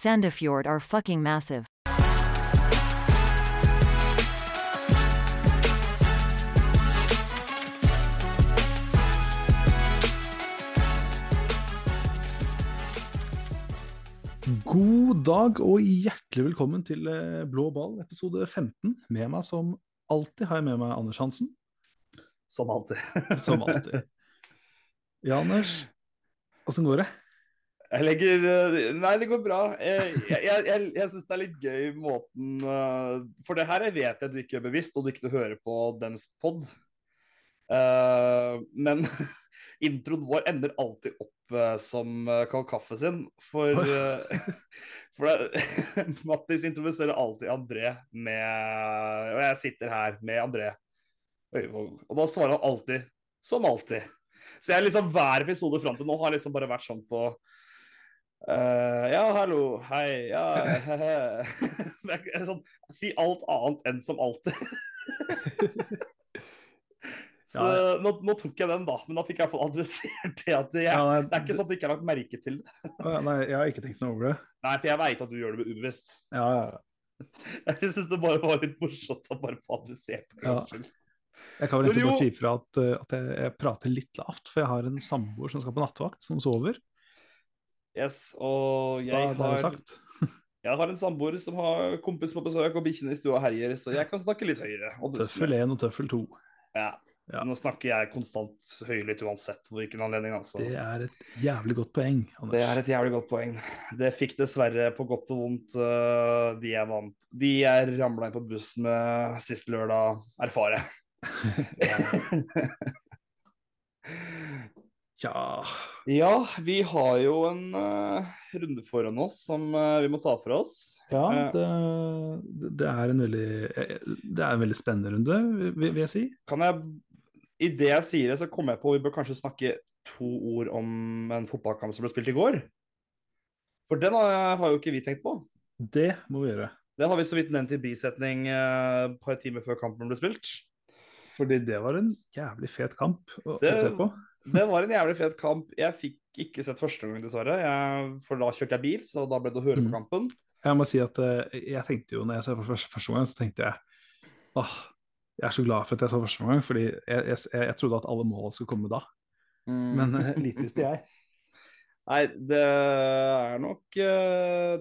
Sandefjord are fucking massive. God dag og hjertelig velkommen til eh, Blå ball, episode 15. Med meg som alltid har jeg med meg Anders Hansen. Som alltid. Som alltid. Ja, Anders. Åssen går det? Jeg legger eh, Nei, det går bra. Jeg, jeg, jeg, jeg syns det er litt gøy måten eh, For det her jeg vet jeg du ikke gjør bevisst, og du ikke hører på dems pod. Eh, men introen vår ender alltid opp eh, som kald kaffe sin. For, eh, for det, Mattis introduserer alltid André med Og jeg sitter her med André Øyvåg, og da svarer han alltid som alltid. Så jeg liksom hver episode fram til nå har liksom bare vært sånn på eh, Ja, hallo, hei, ja he-he. Det er sånn, Si alt annet enn som alltid. Så Ja, nå, nå tok jeg den, da. Men da fikk jeg iallfall adressert det. at jeg, Ja, nei, Det er ikke sånn at jeg ikke har lagt merke til det. Nei, jeg har ikke tenkt noe over det. Nei, for jeg veit at du gjør det ubevisst. Ja, ja. Jeg syns det bare var litt morsomt å bare få adressert det. Ja. Jeg kan vel ikke egentlig bare si ifra at, eh, at jeg, jeg prater litt lavt, for jeg har en samboer som skal på nattevakt, som sover. Yes, og jeg har, jeg har en samboer som har kompis på besøk, og bikkjene i stua herjer, så jeg kan snakke litt høyere. Tøffel 1 og tøffel 2. Ja. Ja. Nå snakker jeg konstant høylytt uansett hvilken anledning. Altså. Det er et jævlig godt poeng, Anders. Det er et jævlig godt poeng. Det fikk dessverre på godt og vondt øh, de jeg vant. De jeg ramla inn på bussen med sist lørdag, erfare. Ja, ja, vi har jo en uh, runde foran oss som uh, vi må ta for oss. ja Eh, det, det, er en veldig, det er en veldig spennende runde, vil, vil jeg si. Kan jeg I det jeg sier det, så kommer jeg på vi bør kanskje snakke to ord om en fotballkamp som ble spilt i går. For den har, har jo ikke vi tenkt på. Det må vi gjøre. Det har vi så vidt nevnt i bisetning et et par timer før kampen ble spilt. Fordi det var en jævlig fet kamp å, Det- å se på. Det var en jævlig fet kamp. Jeg fikk ikke sett første gang, dessverre. Jeg, for da kjørte jeg bil, så da ble det å høre Mm. på kampen. Jeg må si at eh, jeg tenkte jo, når jeg så for første, første gang, så tenkte jeg åh, jeg er så glad for at jeg så første gang, fordi jeg, jeg, jeg, trodde at alle målene skulle komme da. Men eh, lite visste jeg. Nei, det er nok eh,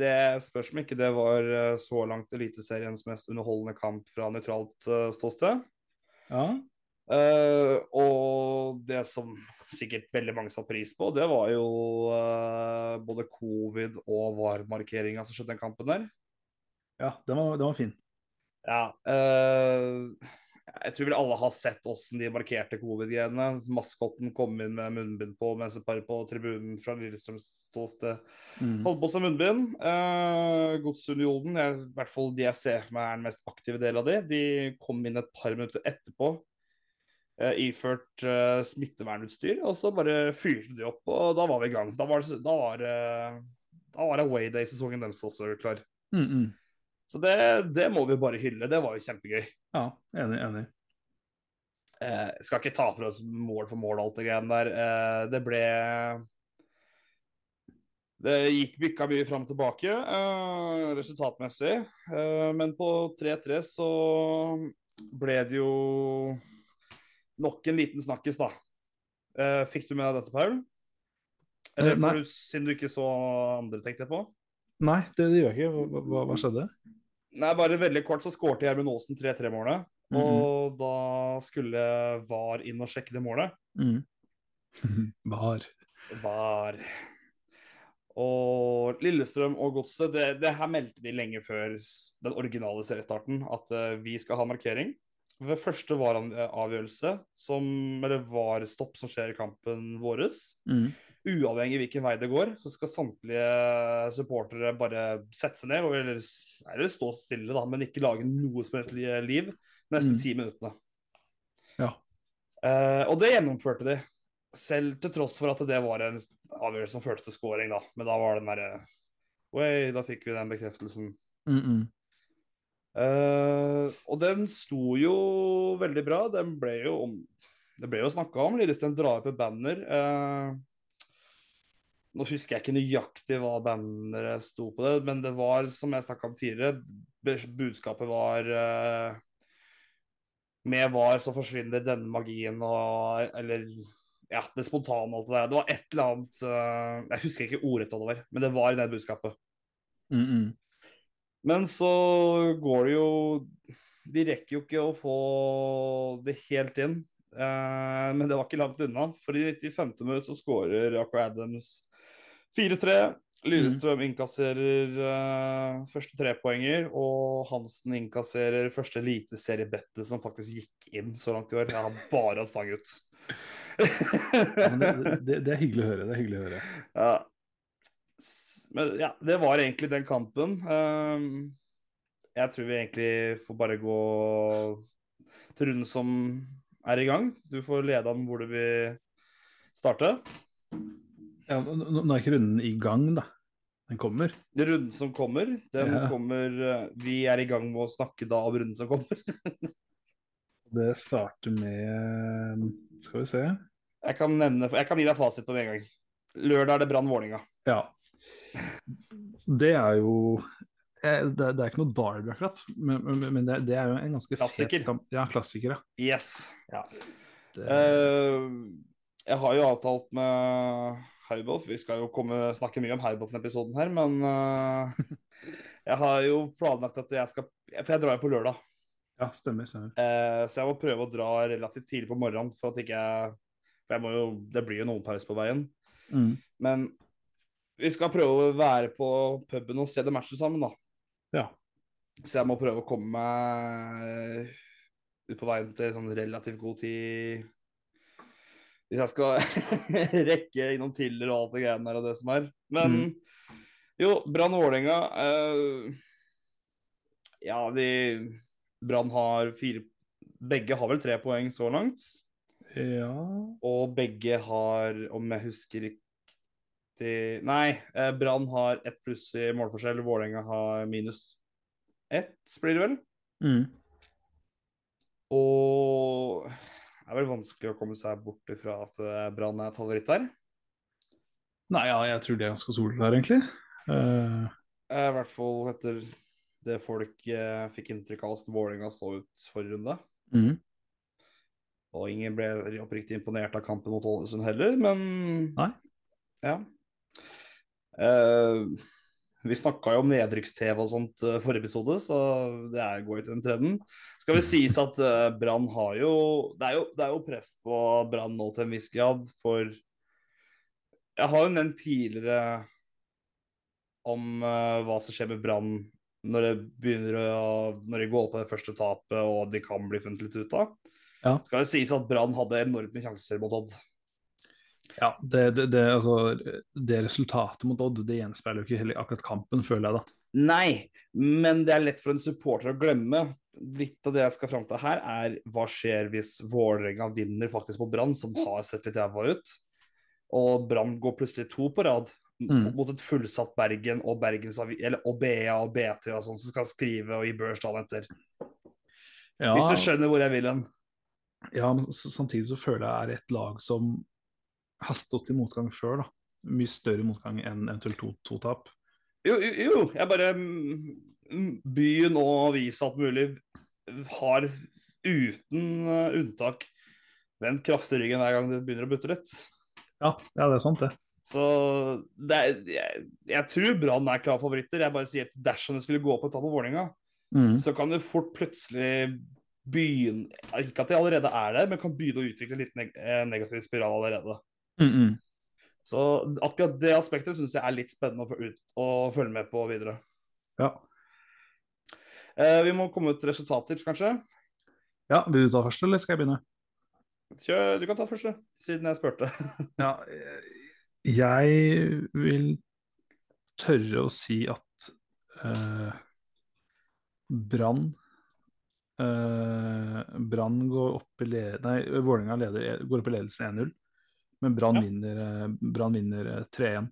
Det spørs om ikke det var så langt Eliteseriens mest underholdende kamp fra nøytralt ståsted. Ja, Eh, og det som sikkert veldig mange satte pris på, det var jo uh, både covid og VAR-markeringa som skjedde den kampen der. ja den, var, den var fin. Ja, Uh, jeg tror vel alle har sett åssen de markerte covid-greiene. Maskotten kom inn med munnbind på mens et par på tribunen fra Lillestrøms ståsted Mm. holdt på seg munnbind. Uh, Godsunionen, i hvert fall de jeg ser for meg er den mest aktive delen av de, de kom inn et par minutter etterpå. Eh, iført eh, smittevernutstyr, og så bare fyrte de opp, og da var vi i gang. Da var da var, det- da var awayday-sesongen deres også klar. Mm, mm. Så det, det må vi bare hylle. Det var jo kjempegøy. Ja, enig, enig. Eh, skal ikke ta for oss mål for mål, alt det greiene der. Eh, det ble Det gikk bykka mye fram og tilbake eh, resultatmessig. Eh, men på 3-3 så ble det jo nok en liten snakkis, da. Uh, fikk du med deg dette, Paul? Eller Eh, nei. for du, siden du ikke så andre, tenkte jeg på? Nei, det, det gjør jeg ikke. Hva, hva, hva skjedde? Nei, bare veldig kort så skårte Gjermund Aasen 3-3-målet. Mhm. Og da skulle VAR inn og sjekke det målet. Mm. Var. VAR. Og Lillestrøm og Godset, det, det her meldte de lenge før den originale seriestarten, at uh, vi skal ha markering. Ved første VAR-avgjørelse, som, eller VAR-stopp som skjer i kampen våres, Mm. uavhengig hvilken vei det går, så skal samtlige supportere bare sette seg ned, og eller, eller stå stille, da, men ikke lage noe som helst li- liv de neste Mm. ti minuttene. Ja. Eh, og det gjennomførte de. Selv til tross for at det var en avgjørelse som førte til scoring, da. Men da var den derre Oi, da fikk vi den bekreftelsen. Mm, Eh, og den sto jo veldig bra. Den ble jo om Det ble jo snakka om. Lillestrøm drar opp et banner. Uh, Nå husker jeg ikke nøyaktig hva banneret sto på det, men det var, som jeg snakka om tidligere, budskapet var uh, Med var så forsvinner denne magien og Eller ja, det spontane og alt det der. Det var et eller annet uh, Jeg husker ikke ordrett hva men det var i det budskapet. Mm -mm. Men så går det jo De rekker jo ikke å få det helt inn. Eh, men det var ikke langt unna, for i 95. minutt så skårer Aqua Adams 4-3. Lillestrøm mm. innkasserer uh, første trepoenger, og Hansen innkasserer første eliteseriebettet som faktisk gikk inn så langt i år. Jeg har bare stang ut. ja, det, det, det, er hyggelig å høre. Det er hyggelig å høre. Ja. Men ja, det var egentlig den kampen. Um, jeg tror vi egentlig får bare gå til runden som er i gang. Du får lede an hvor du vil starte. Ja, nå er ikke runden i gang, da. Den kommer. Runden som kommer, den ja. kommer eh, Vi er i gang med å snakke da om runden som kommer. det starter med Skal vi se. Jeg kan, nevne, jeg kan gi deg fasit på en gang. Lørdag er det Brann Vålinga. Ja. Det er jo eh, det, det, er ikke noe derby, akkurat, men, men det, det, er jo en ganske klassiker. fet kamp. Ja, klassiker, ja. Yes. Ja. Det... Uh, jeg har jo avtalt med Heibolf. Vi skal jo komme, snakke mye om Heibolf-episoden her, men uh, jeg har jo planlagt at jeg skal For jeg drar jo på lørdag. Ja, stemmer. stemmer. Uh, så jeg må prøve å dra relativt tidlig på morgenen, for at ikke jeg For jeg må jo, det blir jo noen pause på veien. Mm. Men vi skal prøve å være på puben og se det matchet sammen, da. Ja. Så jeg må prøve å komme meg ut på veien til sånn relativt god tid hvis jeg skal rekke innom Tiller og alt det greiene der og det som er. Men mm. jo, Brann Vålerenga uh, Ja, de Brann har fire Begge har vel tre poeng så langt. Ja Og begge har, om jeg husker riktig Nei, uh, Brann har ett pluss i målforskjell. Vålerenga har minus ett, blir det vel. Mm. Og det er vel vanskelig å komme seg bort fra at eh, Brann er favoritt der? Nei, ja, jeg tror det er ganske solklart, egentlig. Uh... I hvert fall etter det folk eh, fikk inntrykk av hvordan Vålerenga så ut forrige runde. Mm. Og ingen ble oppriktig imponert av kampen mot Ålesund heller, men Nei. Ja. Uh, vi snakka jo om nedrykks-TV og sånt uh, forrige episode, så det er, går jo til den trenden. Skal vi sies at uh, Brann har jo det, er jo det er jo press på Brann nå til en viss grad, for Jeg har jo nevnt tidligere om uh, hva som skjer med Brann når det begynner å Når de går på det første tapet og de kan bli funnet litt ut av. Ja. Skal det sies at Brann hadde enormt med sjanser mot Odd. Ja, det, det, det, altså, det, resultatet mot Odd det gjenspeiler jo ikke heller akkurat kampen, føler jeg da. Nei, men det er lett for en supporter å glemme. Litt av det jeg skal fram til her, er hva skjer hvis Vålerenga vinner faktisk mot Brann, som har sett litt ræva ut, og Brann går plutselig to på rad mm. mot et fullsatt Bergen og Bergens, eller og BA og BT og sånn som skal skrive og gi børs etter. Ja. Hvis du skjønner hvor jeg vil hen. Ja, men samtidig så føler jeg er et lag som har stått i motgang før. da. Mye større motgang enn eventuelt to, to tap. Jo, jo, jo, jeg bare mm, Byen og avisa alt mulig har uten uh, unntak vendt kraftig ryggen hver gang det begynner å butte litt. Ja, ja, det er sant, det. Så det er, jeg, jeg, tror Brann er klare favoritter. Jeg bare sier at dersom det skulle gå på et tap på Vålerenga, mm. så kan det fort plutselig begynne Ikke at de allerede er der, men kan begynne å utvikle litt neg eh, negativ spiral allerede. Mm -mm. Så akkurat det aspektet syns jeg er litt spennende å, ut, å, følge med på videre. Ja. Eh, vi må komme ut resultattips, kanskje? Ja, Vil du ta først, eller skal jeg begynne? Kjør, du kan ta først, siden jeg spurte. ja, jeg vil tørre å si at eh, Brann eh, Brann går opp i led... Nei, Vålerenga går opp i ledelsen 1-0. Men Brann ja. vinner, eh, Brann vinner 3-1. Eh,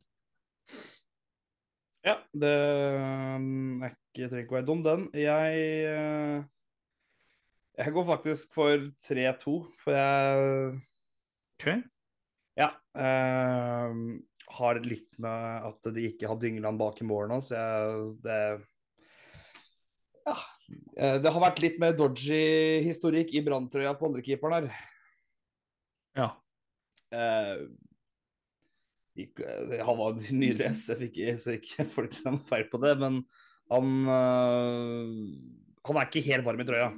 ja, det um, er ikke, trenger ikke å være dum, den. Jeg eh, Jeg går faktisk for 3-2, for jeg okay. Ja. Uh, har litt med at de ikke har Dyngeland bak i mål nå, så jeg, det Ja. Det har vært litt mer dodgy historikk i branntrøya på andrekeeperen her. Ja. Eh, han var nydelig, så jeg fikk så ikke folk som feil på det, men han øh, Han er ikke helt varm i trøya.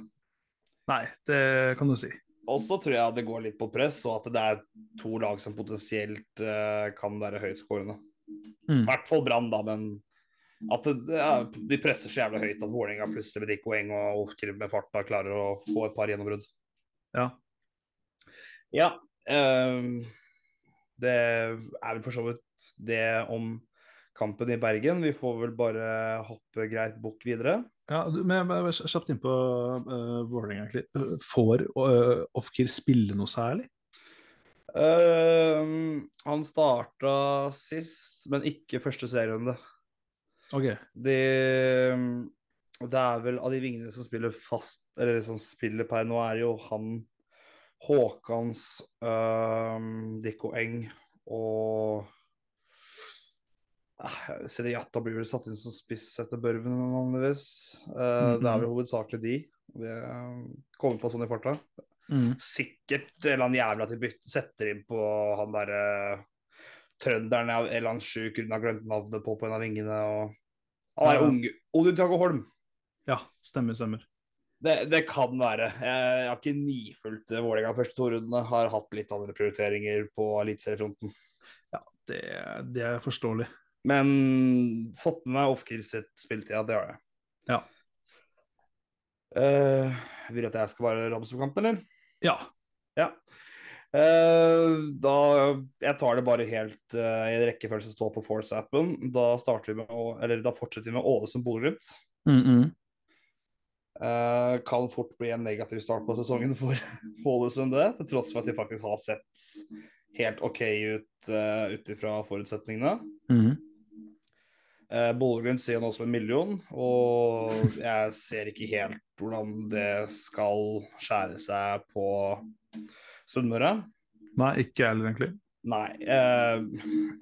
Nei, det kan du si. Og så tror jeg det går litt på press, og at det er to lag som potensielt kan være høytskårende. I Mm. hvert fall Brann, da, men at det, ja, de presser så jævlig høyt at Vålerenga plutselig med Dick poeng og Ofkir med farta klarer å få et par gjennombrudd. Ja. Ja. Ehm, det er vel for så vidt det om kampen i Bergen. Vi får vel bare hoppe greit bort videre. ja men kjapt inn på uh, Vålerenga, egentlig. Får uh, Ofkir spille noe særlig? Uh, han starta sist, men ikke første serierunde. Okay. Det, det er vel av de vingene som spiller fast, eller som spiller per nå, er jo han Håkans, um, Dikko Eng og Sidi Jatta blir vel satt inn som spiss etter Børven, vanligvis. Uh, Det er vel hovedsakelig de. Det kommer på sånn i farta. Mm. Sikkert en eller annen jævla til bytte setter inn på han derre trønderen en eller annen sjuk grunn har glemt navnet på på en av vingene. og Han er Ja. unge. Odin Tjago Holm. Ja, stemmer, stemmer. Det, det kan være. Jeg, har ikke nifulgt Vålerenga de første to rundene. Har hatt litt andre prioriteringer på eliteseriefronten. Det, det er forståelig. Men fått med meg Ofkir sitt spilletid, ja, det har jeg. Ja. Uh, vil du at jeg skal bare ramse opp kampen, eller? Ja. Ja. Uh, da Jeg tar det bare helt uh, i en rekkefølge som står på Force-appen. Da starter vi med eller da fortsetter vi med Ålesund-Bodø-Glimt. Mm -mm. Eh, kan fort bli en negativ start på sesongen for Ålesund, det. Til tross for at de faktisk har sett helt OK ut uh, ut ifra forutsetningene. Mm. Uh, Bodø-Glimt sier nå som en million, og jeg ser ikke helt hvordan det skal skjære seg på Sunnmøre. Nei, ikke jeg heller, egentlig. Nei. Uh,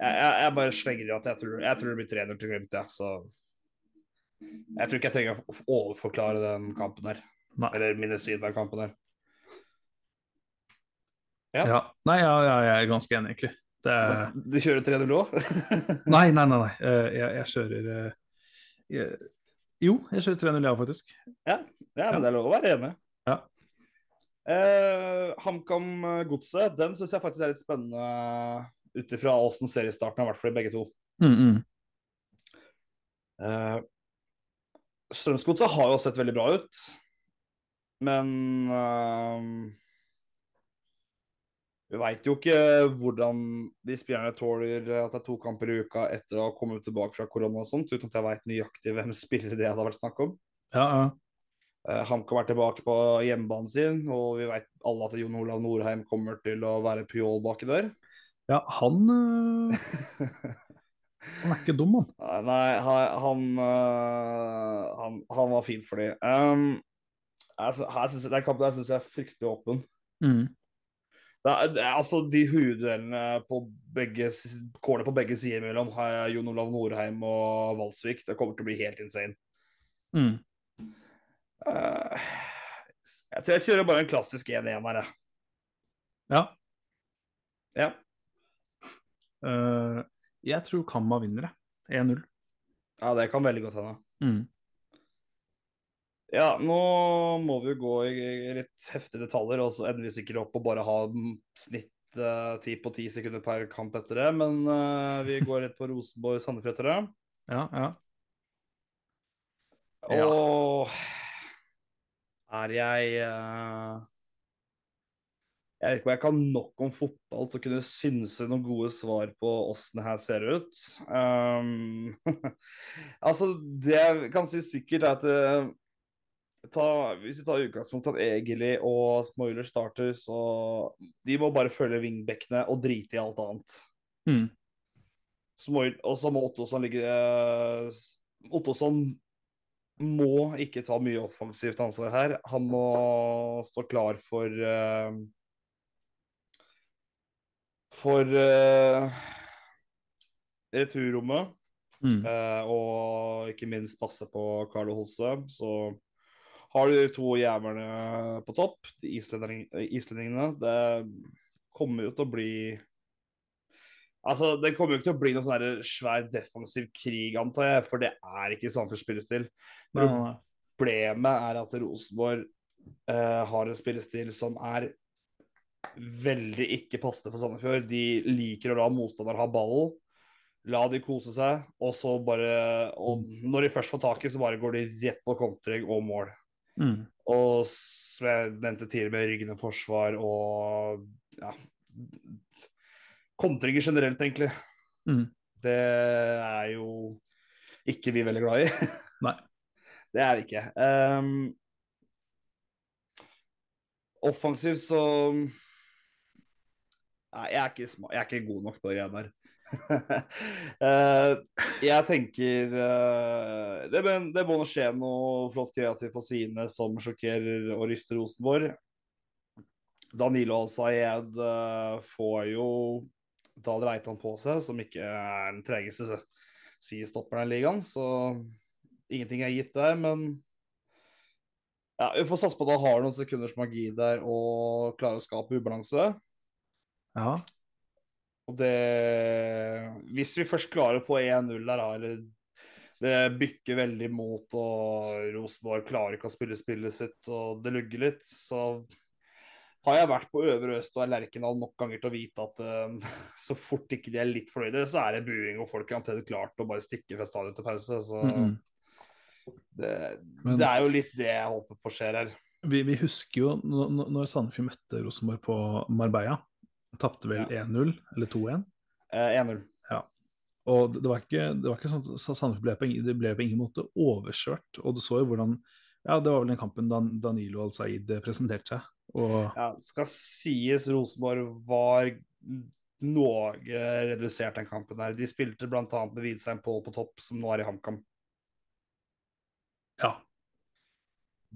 jeg, jeg, jeg bare slenger i at jeg tror, jeg tror det blir 3-0 til Glimt, ja, så Jeg tror ikke jeg trenger å overforklare den kampen her. Nei. Eller Mine Sydberg-kampen her. Ja. Ja. Nei, ja, ja, jeg er ganske enig, egentlig. Det er... Du kjører 3-0 òg? Nei, nei, nei. nei. Eh, Jeg, jeg kjører eh, jeg... Jo, jeg kjører 3-0, ja, faktisk. ja, men det er lov å være enig. Ja. Eh, HamKam Godset, den syns jeg faktisk er litt spennende ut ifra åssen seriestarten har vært for de begge to. Mm, mm. Uh, Strømsgodset har jo sett veldig bra ut, men uh, vi veit jo ikke hvordan de spillerne tåler at det er to kamper i uka etter å ha kommet tilbake fra korona og sånt, uten at jeg veit nøyaktig hvem spillere det hadde vært snakk om. Ja, ja. Uh, HamKam er tilbake på hjemmebanen sin, og vi veit alle at Jon Olav Norheim kommer til å være pjål baki der. ja han øh, Han er ikke dum, han. Nei, han, han, øh, han, han var fin for dem. Um, altså, her synes jeg, den kampen syns jeg er fryktelig åpen. Mm. Det er, det er, altså, de hovedduellene på begge s- på begge sider mellom har jeg Jon Olav Norheim og Valsvik. Det kommer til å bli helt insane. Mm. Uh, jeg tror jeg kjører bare en klassisk 1-1 her, jeg. Ja. Ja. Øh, jeg tror Kamma vinner, jeg. 1-0. ja, det kan veldig godt hende. Mm. Ja, nå må vi gå i litt heftige detaljer, og så ender vi sikkert opp og bare ha snitt eh, ti på ti sekunder per kamp etter det. Men eh, vi går rett på Rosenborg-Sandefjord etter det. Ja, ja. Ja. Er jeg eh, Jeg vet ikke om jeg kan nok om fotball til å kunne synse noen gode svar på åssen det her ser ut. Um, altså, det jeg kan si sikkert, er at det, ta, hvis vi tar utgangspunkt at Egeli og Smoiler starter, så de må bare følge wingbackene og drite i alt annet. Mm. Og så må Ottosson ligge eh, Ottosson må ikke ta mye offensivt ansvar her. Han må stå klar for eh, For uh, returrommet. Mm. Uh, og ikke minst passe på Carlo Holse. Så har du de to jævlene på topp, de islending, islendingene. Det kommer jo til å bli Altså, Det kommer jo ikke til å bli noen sånn svær defensiv krig, antar jeg, for det er ikke Sandefjords spillestil. Nei, nei, nei. Problemet er at Rosenborg uh, har en spillestil som er veldig ikke passende for Sandefjord. De liker å la motstander ha ballen, la de kose seg, og så bare Og når de først får taket, så bare går de rett på kontring og mål. Mm. Og som jeg nevnte tidligere, med ryggende forsvar og ja, kontringer generelt, egentlig. Mm. Det er jo ikke vi veldig glad i. Nei. Det er vi ikke. Um, offensivt så Nei, jeg er, ikke, sma- jeg er ikke god nok på det greiene der. uh, jeg tenker uh, det, det må nå skje noe flott kreativt for sine som sjokkerer og ryster Rosenborg. Danilo Al-Sayed uh, får jo Dahl Reitan på seg, som ikke er den tregeste sidestopperen i ligaen, så ingenting er gitt der, men ja, vi får satse på at han har noen sekunders magi der og klarer å skape ubalanse. Ja. Og det Hvis vi først klarer å få 1-0 der, da, eller det bykker veldig mot, og Rosenborg klarer ikke å spille spillet sitt, og det lugger litt, så har jeg vært på Øvre Øst og Lerkendal nok ganger til å vite at eh, så fort ikke de er litt fornøyde, så er det buing, og folk er omtrent klart å bare stikke fra stadion til pause. Så Mm det, Men- det er jo litt det jeg håper på skjer her. Vi, vi husker jo når Sandefjord møtte Rosenborg på Marbella. Tapte vel Ja. 1-0 eller 2-1. Eh, 1-0. Og det var ikke, det var ikke sånn at Sandefjord ble ble på ingen måte overkjørt. Og du så jo hvordan Ja, det var vel den kampen Dan, Danilo Al-Said presenterte seg. Og Ja, skal sies Rosenborg var noe redusert den kampen der. De spilte bl.a. med Widstein Pål på topp, som nå er i HamKam. ja.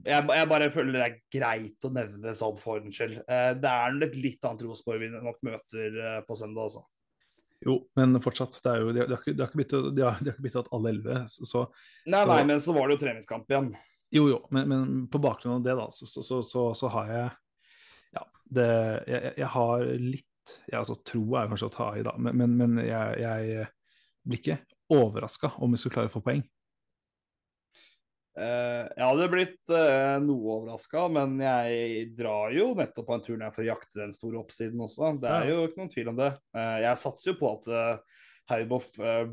Jeg, jeg bare føler det er greit å nevne det sånn for en skyld. Eh, det er nok litt annet Rosenborg vi nok møter eh, på søndag, også. Jo, men fortsatt. Det er jo, de, har- de, har ikke- byttet, de har, de har ikke byttet alle elleve. Så, så Nei, nei, men så var det jo treningskamp igjen. jo, jo. Men, men på bakgrunn av det, da, så, så, så, så, så har jeg Ja, det Jeg, jeg- jeg har litt jeg, altså, Tro er kanskje å ta i, da, men, men, men jeg, jeg blir ikke overraska om vi skulle klare å få poeng. Eh, jeg hadde blitt eh, noe overraska, men jeg drar jo nettopp på en tur ned for å jakte den store oppsiden også. Det er jo ikke noen tvil om det. Eh, jeg satser jo på at Hauboff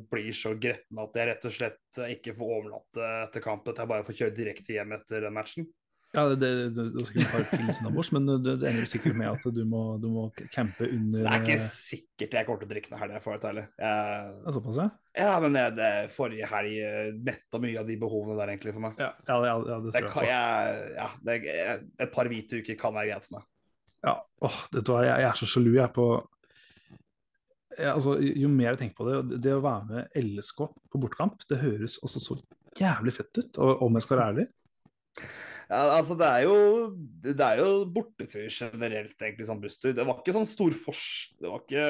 blir så gretten at jeg rett og slett ikke får overnatte etter kampen, at jeg bare får kjøre direkte hjem etter den matchen. Ja, det, det, det, ikke ta pils innabords, men det, det ender sikkert med at du må, du må campe under Det er ikke eh, sikkert jeg kommer til å drikke noe helg, for å være ærlig. Jeg, Såpass, ja? ja, men jeg, det, forrige helg eh, metta mye av de behovene der, egentlig, for meg. Ja, ja, ja, det tror jeg ja, det, et par hvite uker kan være greit for meg. Ja, åh, vet du hva, jeg, jeg er så sjalu jeg på ja, altså, Jo mer jeg tenker på det, det å være med LSK på bortekamp, det høres også så jævlig fett ut, og, om jeg skal være ærlig. Ja, altså det er jo Det er jo bortetur generelt, egentlig, sånn busstur. Det var ikke sånn stor forskjell Det var ikke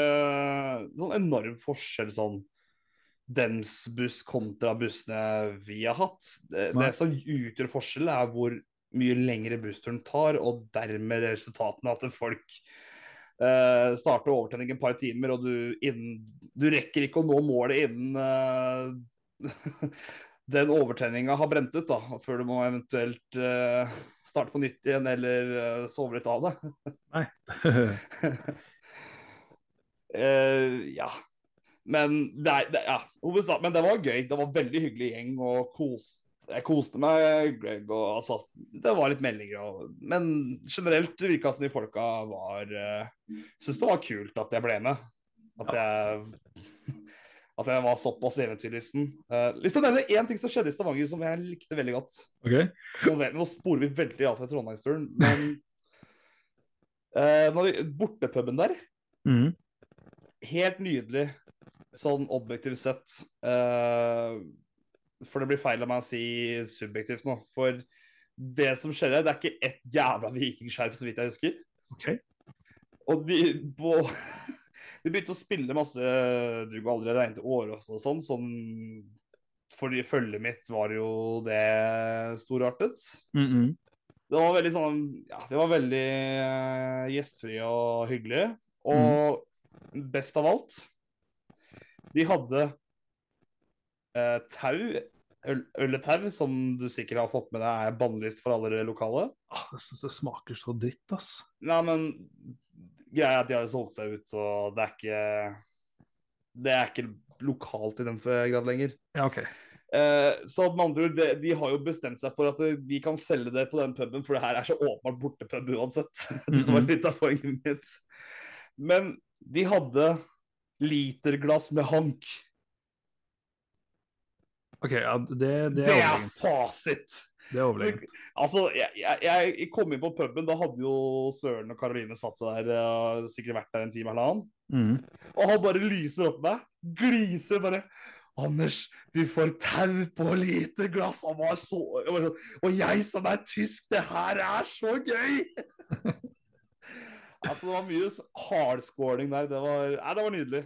sånn enorm forskjell sånn dems buss kontra bussene vi har hatt. Det, det som utgjør forskjellen, er hvor mye lengre bussturen tar, og dermed resultatene at folk eh, starter overtenning et par timer, og du, innen, du rekker ikke å nå målet innen eh, den overtenninga har brent ut, da, før du må eventuelt uh, starte på nytt igjen eller uh, sove litt av det. Nei. uh, ja. Men det, er, det, ja, men det var gøy. Det var veldig hyggelig gjeng. og kos, Jeg koste meg, Greg. og altså, Det var litt meldinger. Og, men generelt virka som de folka var uh, Syns det var kult at jeg ble med. At jeg at jeg var såpass eventyrlysten. Uh, lyst til å nevne én ting som skjedde i Stavanger som jeg likte veldig godt. Okay. Nå, nå sporer vi veldig av fra Trondheimsturen, men uh, når vi, bortepuben der mm. Helt nydelig, sånn objektivt sett. Uh, for det blir feil av meg å si subjektivt nå. For det som skjer her, det er ikke ett jævla vikingskjerf, så vidt jeg husker. Okay. Og de, på, De begynte å spille masse Du kan aldri regne til Årås og sånn. som for følget mitt var jo det storartet. Mm -mm. Det var veldig sånn Ja, det var veldig uh, gjestfri og hyggelig. Og best av alt De hadde uh, tau, øl, ølletau, som du sikkert har fått med deg er bannlyst for alle lokale. Ah, det, synes det smaker så dritt, ass. Nei, men greia er at de har solgt seg ut, og det er ikke Det er ikke lokalt i den grad lenger. Ja, OK. Eh, så med andre ord, de, de har jo bestemt seg for at de kan selge det på den puben, for det her er så åpenbart bortepub uansett. det var Mhm. litt av poenget mitt. Men de hadde literglass med hank. Ok, ja, det, det Det er er overlegent. fasit! Det er overlegent. Altså, jeg, jeg, jeg kom inn på puben, da hadde jo Søren og Karoline satt seg der, og sikkert vært der en time eller annen. Mm. Og han bare lyser opp meg, gliser bare. Anders, du får tau på lite glass! Han var så sånn, Og jeg som er tysk, det her er så gøy! altså, det var mye hardskåling der. Det var, nei, det var nydelig.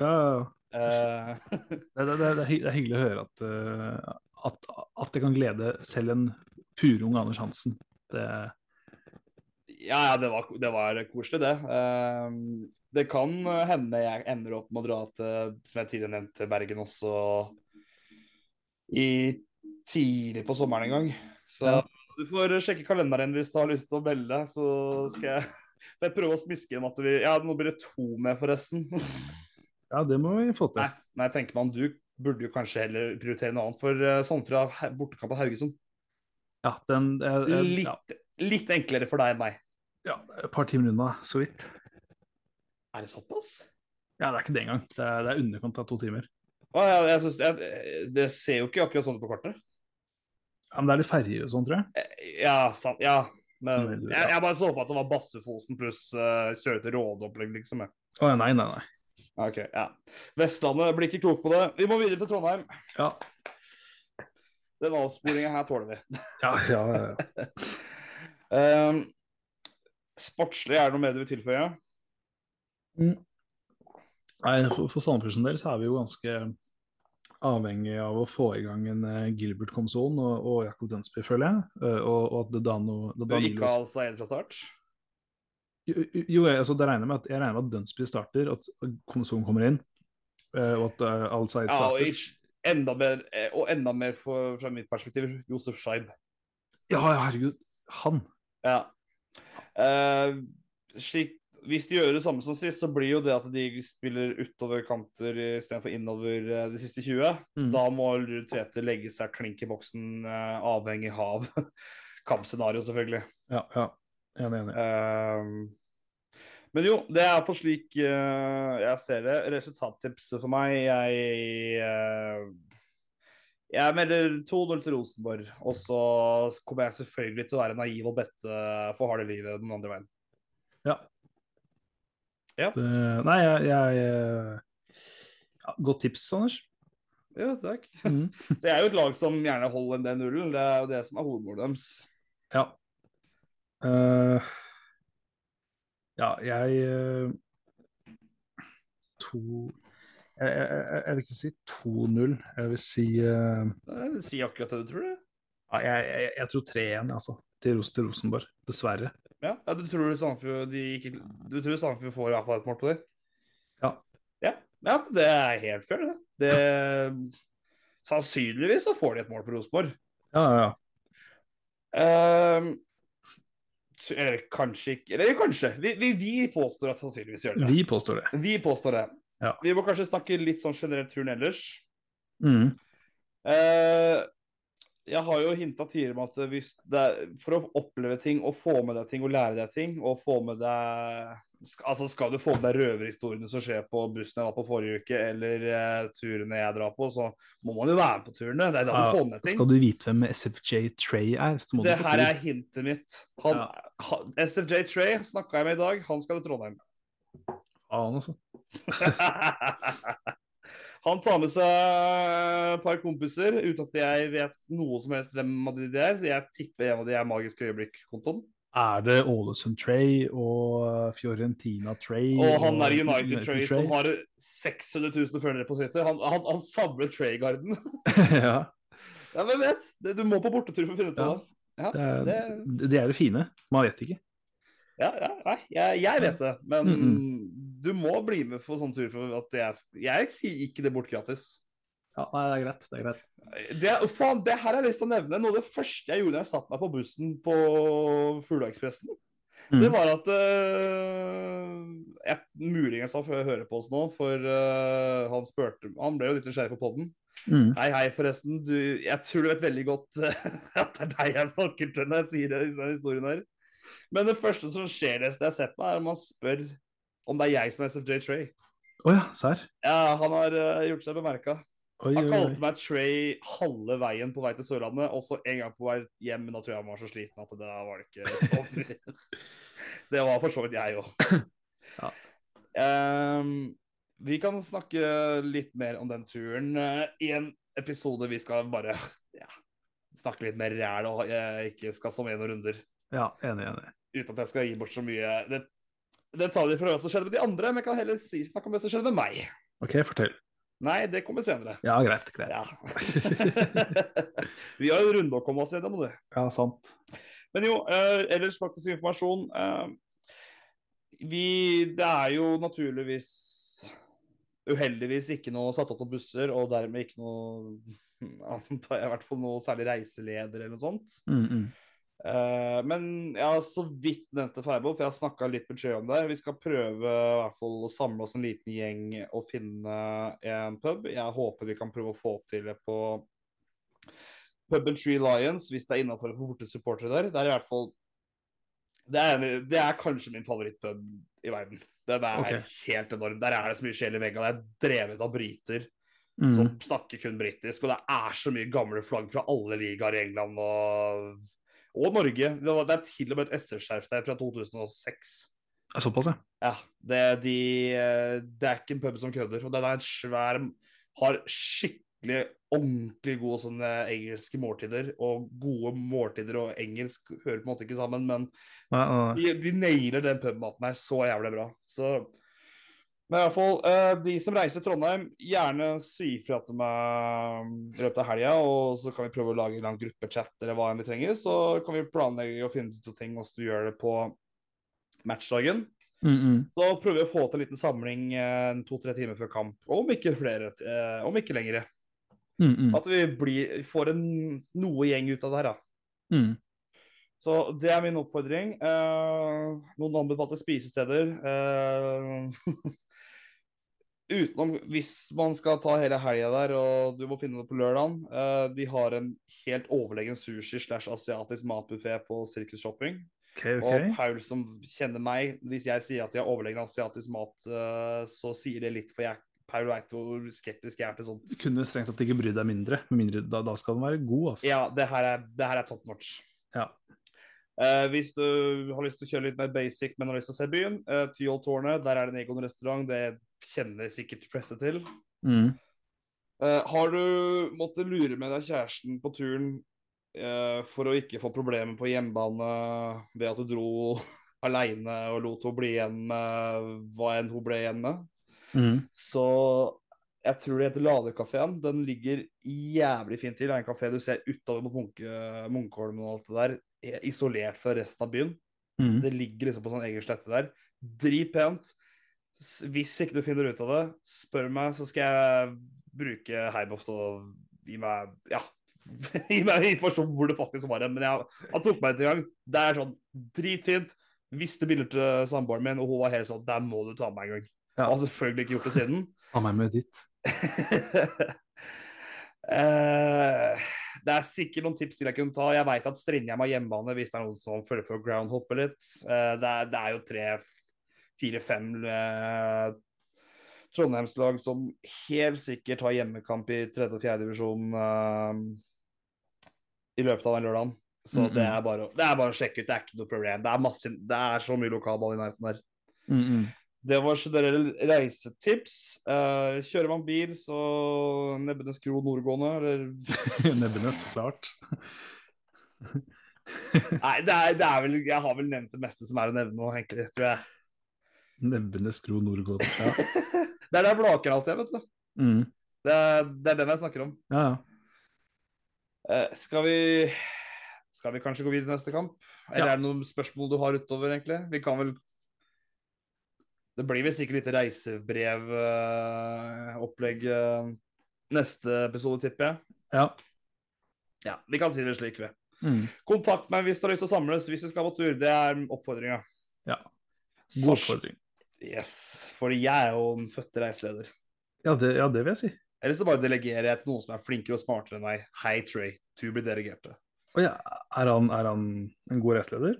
Ja, ja. Eh, Det, det, er det er hyggelig å høre at, eh, at, at det kan glede selv en purung Anders Hansen. Det, ja, ja, det var, det var koselig, det. Eh, det kan hende jeg ender opp med å dra til, som jeg tidligere nevnte, Bergen også i tidlig på sommeren en gang. Så Ja. du får sjekke kalenderen hvis du har lyst til å melde så skal jeg, jeg prøve å smiske inn at vi Ja, nå blir det to med, forresten. ja, det må vi få til. Nei, nei, tenker man du burde jo kanskje heller prioritere noe annet, for sånn fra bortekamp av Haugesund. Ja, den, eh, litt, ja, Litt, enklere for deg enn meg. ja, et par timer unna, så vidt. Er det såpass? Ja, det er ikke det engang. Det er, det er underkant av to timer. Å, ja, jeg synes, jeg, det ser jo ikke akkurat sånn ut på kartet. Ja, Men det er litt ferjer og sånn, tror jeg. Eh, Ja, sant. Ja. Men jeg, jeg bare så på at det var Bastøfosen pluss uh, kjøre til Rådeopplegg, liksom. Å nei, nei, nei. Ok, ja. Vestlandet blir ikke klok på det. Vi må videre til Trondheim. Ja, Den avsporinga her tåler vi. ja, ja. ja. Um, sportslig, er det noe mer du vil tilføye? Nei, for, for Sandefjords del så er vi jo ganske avhengig av å få i gang en eh, Gilbert Komson og, og Jakob Dunsby, føler jeg. Eh, og, og at Dano, Du Danilo ikke ha Saeed fra start? Jo, jo, altså, det regner med at, jeg regner med at Dunsby starter, at Komson kommer inn, eh, og at uh, side starter Ja, og, ikke- enda mer, eh, og enda mer for, fra mitt perspektiv, Josef Scheib. Ja, herregud. Han. Ja. Uh, slik, hvis de gjør det samme som sist, så blir jo det at de spiller utover kanter istedenfor innover eh, de siste 20. Mm. Da må Ruud legge seg klink i boksen, eh, avhengig av kampscenario, selvfølgelig. Ja, ja. Enig, enig. Eh, men jo, det er for slik uh, jeg ser det. Resultattipset for meg Jeg uh, jeg melder 2-0 til Rosenborg. Og så kommer jeg selvfølgelig til å være naiv og bette for harde livet den andre veien. Ja. Ja. Det, nei, jeg, jeg eh, ja, Godt tips, Anders. Ja, takk. Mm. Det er jo et lag som gjerne holder den nullen. Det er jo det som er hovedmålet deres. Ja. Eh, ja, jeg eh, To jeg, jeg, jeg, vil ikke si 2-0. Jeg vil si Eh, Si akkurat det du tror, du. ja, jeg, jeg, tror 3-1, altså. Til, Ros til Rosenborg. Dessverre. Ja, ja du tror Sandefjord Du tror Sandefjord får i hvert fall et mål på dem? Ja. ja. Ja, det er helt fair, det. det. Sannsynligvis så får de et mål på Rosenborg. Ja, ja, ja. Så- eller kanskje ikke Eller kanskje. Vi, vi, vi påstår at sannsynligvis gjør det. Vi påstår det. Vi påstår det. Ja. Vi må kanskje snakke litt sånn generelt turen ellers. Mm. Eh, jeg har jo hinta tidligere om at hvis det er, for å oppleve ting og få med deg ting og lære deg ting, og få med deg Altså Skal du få med deg røverhistoriene som skjer på bussen jeg var på forrige uke, eller uh, turene jeg drar på, så må man jo være med på turene. Det er da Ja, du får med ting. Skal du vite hvem SFJ Trey er, så må Det du få her er hintet mitt. Han, han, SFJ Trey snakka jeg med i dag. Han skal til Trondheim. Faen, altså. Han tar med seg et par kompiser uten at jeg vet noe som helst hvem av de er. Jeg tipper en av de er Magisk øyeblikk-kontoen. Er det Ålesund Tray og Fiorentina Tray? Og han er United Tray som har 600 000 følgere på Twitter, han, han, han samler Tray-garden. ja. ja, hvem vet? Du må på bortetur for å finne ut av. Ja, Det er, det, det er det fine. Man vet ikke. ja, ja, nei, jeg, jeg vet det, men Mm, du må bli med på sånn tur for at jeg Jeg sier ikke det bort gratis. Ja, nei, det er greit. Det er greit. Det, faen, det her har jeg lyst til å nevne. Noe av det første jeg gjorde da jeg satte meg på bussen på Fugleekspressen, Mm. det var at uh, jeg, Muligens han hører høre på oss nå, for uh, han spurte Han ble jo litt nysgjerrig på poden. Mm. Hei, hei, forresten. Du, jeg tror du vet veldig godt at det er deg jeg snakker til når jeg sier det, denne historien her. Men det første som skjer neste jeg har sett meg, er om han spør om det er jeg som er SFJ Trey. Oh ja, sær. Ja, han har uh, gjort seg bemerka. Han kalte meg Trey halve veien på vei til Sørlandet, og så en gang på vei hjem. Men da tror jeg han var så sliten at det var det ikke så mye. Det var for så vidt jeg òg. Ja. vi kan snakke litt mer om den turen uh, i en episode vi skal bare ja, snakke litt mer ræl og uh, ikke skal som en og runder. Ja, enig, enig. Uten at jeg skal gi bort så mye det, detaljer fra hva som skjedde med de andre, men jeg kan heller si, snakke om det som skjedde med meg. OK, fortell. Nei, det kommer senere. Ja, greit. greit. Ja. vi har en runde å komme oss gjennom, du. Ja, sant. Men jo, eh, ellers faktisk informasjon. Eh, vi Det er jo naturligvis uheldigvis ikke noe satt opp noen busser, og dermed ikke noe Antar jeg i hvert fall noe særlig reiseleder eller noe sånt. Mm, mm. Eh, men jeg har så vidt nevnte Feibo, for jeg har snakka litt med Jay om det. Vi skal prøve i hvert fall å samle oss en liten gjeng og finne en pub. Jeg håper vi kan prøve å få til det på puben Tree Lions, hvis det er innafor for borte supportere der. Det er i hvert fall det er, det er kanskje min favorittpub i verden. Den er okay. helt enorm. Der er det så mye sjel i veggene. Det er drevet av briter Mm. som snakker kun britisk. Og det er så mye gamle flagg fra alle ligaer i England og, og Norge. Det, var, det er til og med et SR-skjerf der fra 2006. Ja, Såpass, ja. Ja, det, de, det er ikke en pub som kødder. Og den er en svær Har skikkelig ordentlig gode sånne engelske måltider. Og gode måltider og engelsk hører på en måte ikke sammen, men Nei, nei, nei. de, de nailer den pubmaten her så jævlig bra. Så Men i hvert fall, eh, de som reiser til Trondheim, gjerne si ifra til meg i løpet av helga, og så kan vi prøve å lage en gruppechat eller hva enn vi trenger. Så kan vi planlegge og finne ut av ting hvordan vi gjør det på matchdagen. Mm, mm. Så prøver vi å få til en liten samling eh, to-tre timer før kamp, om ikke flere, eh, om ikke lengre. Mm, mm. At vi blir, får en, noe gjeng ut av det her, da. Mm. Så det er min oppfordring. Eh, noen anbefalte spisesteder. Eh, utenom hvis man skal ta hele helga der, og du må finne det på lørdagen. Eh, de har en helt overlegen sushi slash asiatisk matbuffé på Circus Shopping. OK, Og Paul som kjenner meg, hvis jeg sier at de har overlegen asiatisk mat, eh, så sier det litt, for jeg, Paul veit hvor skeptisk jeg er til sånt. Kunne strengt tatt ikke bry deg mindre. Mindre da, da skal den være god, altså. Ja, det her er, det her er top notch. Ja. Uh, hvis du har lyst til å kjøre litt mer basic, men har lyst til å se byen, uh, Tyholttårnet, der er det en Egon restaurant. Det kjenner sikkert fleste til. Mm. Uh, har du måttet lure med deg kjæresten på turen uh, for å ikke få problemer på hjemmebane ved at du dro aleine og lot henne bli igjen med hva enn hun ble igjen med, Mm. så jeg tror det heter Ladekafeen. Den ligger jævlig fint til. Det er en kafé du ser utover mot Munke, Munkholmen og alt det der, er isolert fra resten av byen. Mm. Det ligger liksom på sånn egen slette der. Dritpent. Hvis ikke du finner ut av det, spør meg, så skal jeg bruke Heiboft og gi meg Ja. Gi meg informasjon om hvor det faktisk var hen. Men jeg, han tok meg ut en gang. Det er sånn dritfint. Visste bilder til samboeren min, og hun var helt sånn Der må du ta meg en gang. Ja. Jeg har selvfølgelig ikke gjort det siden. Ta meg med ditt. uh, det er sikkert noen tips til jeg kunne ta. Jeg veit at Strindheim har hjemmebane hvis det er noen som følger for å groundhoppe litt. Uh, det, er, det er jo tre, fire, fem eh, Trondheimslag som helt sikkert har hjemmekamp i tredje og fjerdedivisjon eh, i løpet av den lørdagen. Så Mm, det, mm. er bare, det er bare å sjekke ut. Det er ikke noe problem. Det er, masse, det er så mye lokalball i nærheten der. Mm, mm. Det var generelle reisetips. Eh, kjører man bil, så Nebbenes kro nordgående, eller Nebbenes, klart. Nei, det er, det er vel Jeg har vel nevnt det meste som er å nevne nå, egentlig, tror jeg. Nebbenes skro Nordgård. Ja. Det er der Blaker alltid er, vet du. Mm. Det er, det er den jeg snakker om. ja, ja. Eh, skal vi Skal vi kanskje gå videre til neste kamp? Eller er det noen spørsmål du har utover, egentlig? Vi kan vel Det blir vel sikkert litt reisebrevоpplegg neste episode, tipper jeg. ja. Ja, Vi kan si det slik, vi. Mm. Kontakt meg hvis du har lyst til å samles, hvis du skal på tur. Det er oppfordringa. Ja. God oppfordring. Yes, fordi jeg er jo en født reiseleder. Ja det, ja, det vil jeg si. Eller så bare delegerer jeg til noen som er flinkere og smartere enn meg. Hei, Trey, du blir delegert til. Oh, ja, er han, er han en god reiseleder?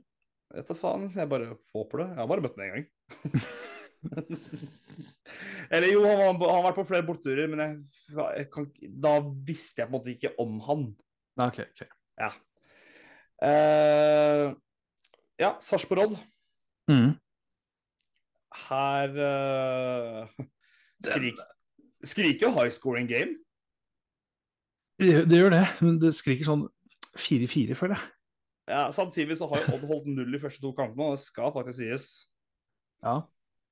Vet da faen, jeg bare håper det. Jeg har bare møtt ham én gang. Eller jo, han, han har vært på flere bortturer, men jeg, jeg kan, da visste jeg på en måte ikke om han. Ok. ok. Ja. Uh, ja, Sarpsborg Odd. Mm. Her uh, skrik, skriker jo high scoring game. Det, det gjør det, men det skriker sånn 4-4, føler jeg. Ja, samtidig så har jo Odd holdt null i første to kampene, og det skal faktisk sies. Ja.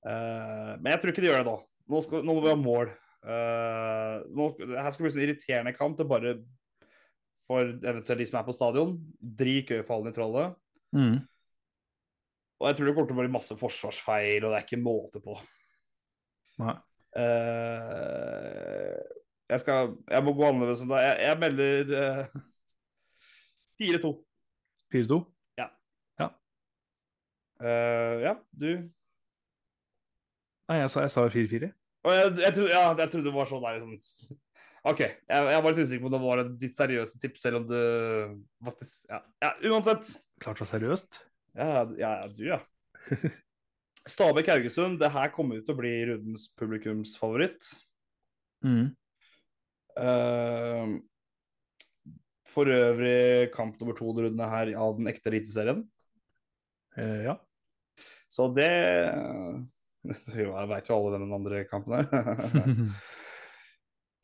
Uh, men jeg tror ikke de gjør det da. Nå, skal, nå må vi ha mål. Uh, nå, her skal det bli sånn irriterende kamp. Det bare for eventuelt de som er på stadion. Drit øyefallene i trollet. Mm. Og jeg tror det kommer til å bli masse forsvarsfeil, og det er ikke måte på. Nei. Uh, jeg skal Jeg må gå annerledes enn deg. Jeg, jeg melder uh, 4-2. 4-2. Ja. ja, du Nei, jeg sa, jeg sa 4-4. Og jeg, jeg, trodde, ja, jeg trodde det var sånn der sånn, OK. Jeg, jeg var litt usikker på om det var et ditt seriøse tips, selv om det faktisk Ja, ja uansett. Klart det var seriøst. Ja, ja, ja du, ja. Stabæk-Haugesund, det her kommer ut til å bli rundens publikumsfavoritt. Mm. Uh, for øvrig kamp nummer to i rundene her av den ekte eliteserien. Uh, ja. Så det Jo, jeg veit jo alle den andre kampen her.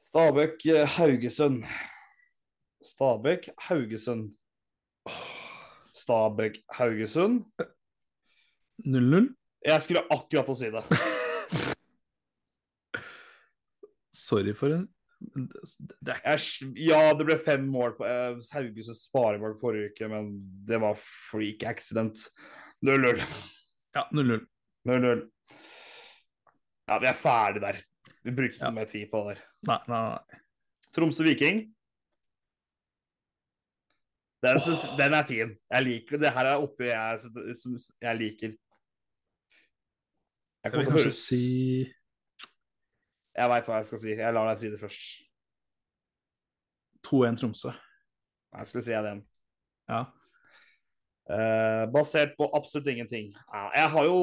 Stabæk-Haugesund. Stabæk-Haugesund. Stabæk-Haugesund. 0-0. Jeg skulle akkurat å si det. Sorry for en Det er ikke Jeg, ja, det ble fem mål på eh, Haugesund sparemål forrige uke, men det var freak accident. 0-0. Ja, 0-0. 0-0. Ja, vi er ferdig der. Vi bruker ikke Ja. mer tid på det der. Nei, nei, nei. Tromsø-Viking. Den, synes- den er fin. Jeg liker det. her er oppe jeg, som jeg liker. Jeg, å kanskje si jeg veit hva jeg skal si. Jeg lar deg si det først. 2-1 Tromsø. Jeg skulle si jeg den. Ja. Eh, basert på absolutt ingenting. Ja, jeg har jo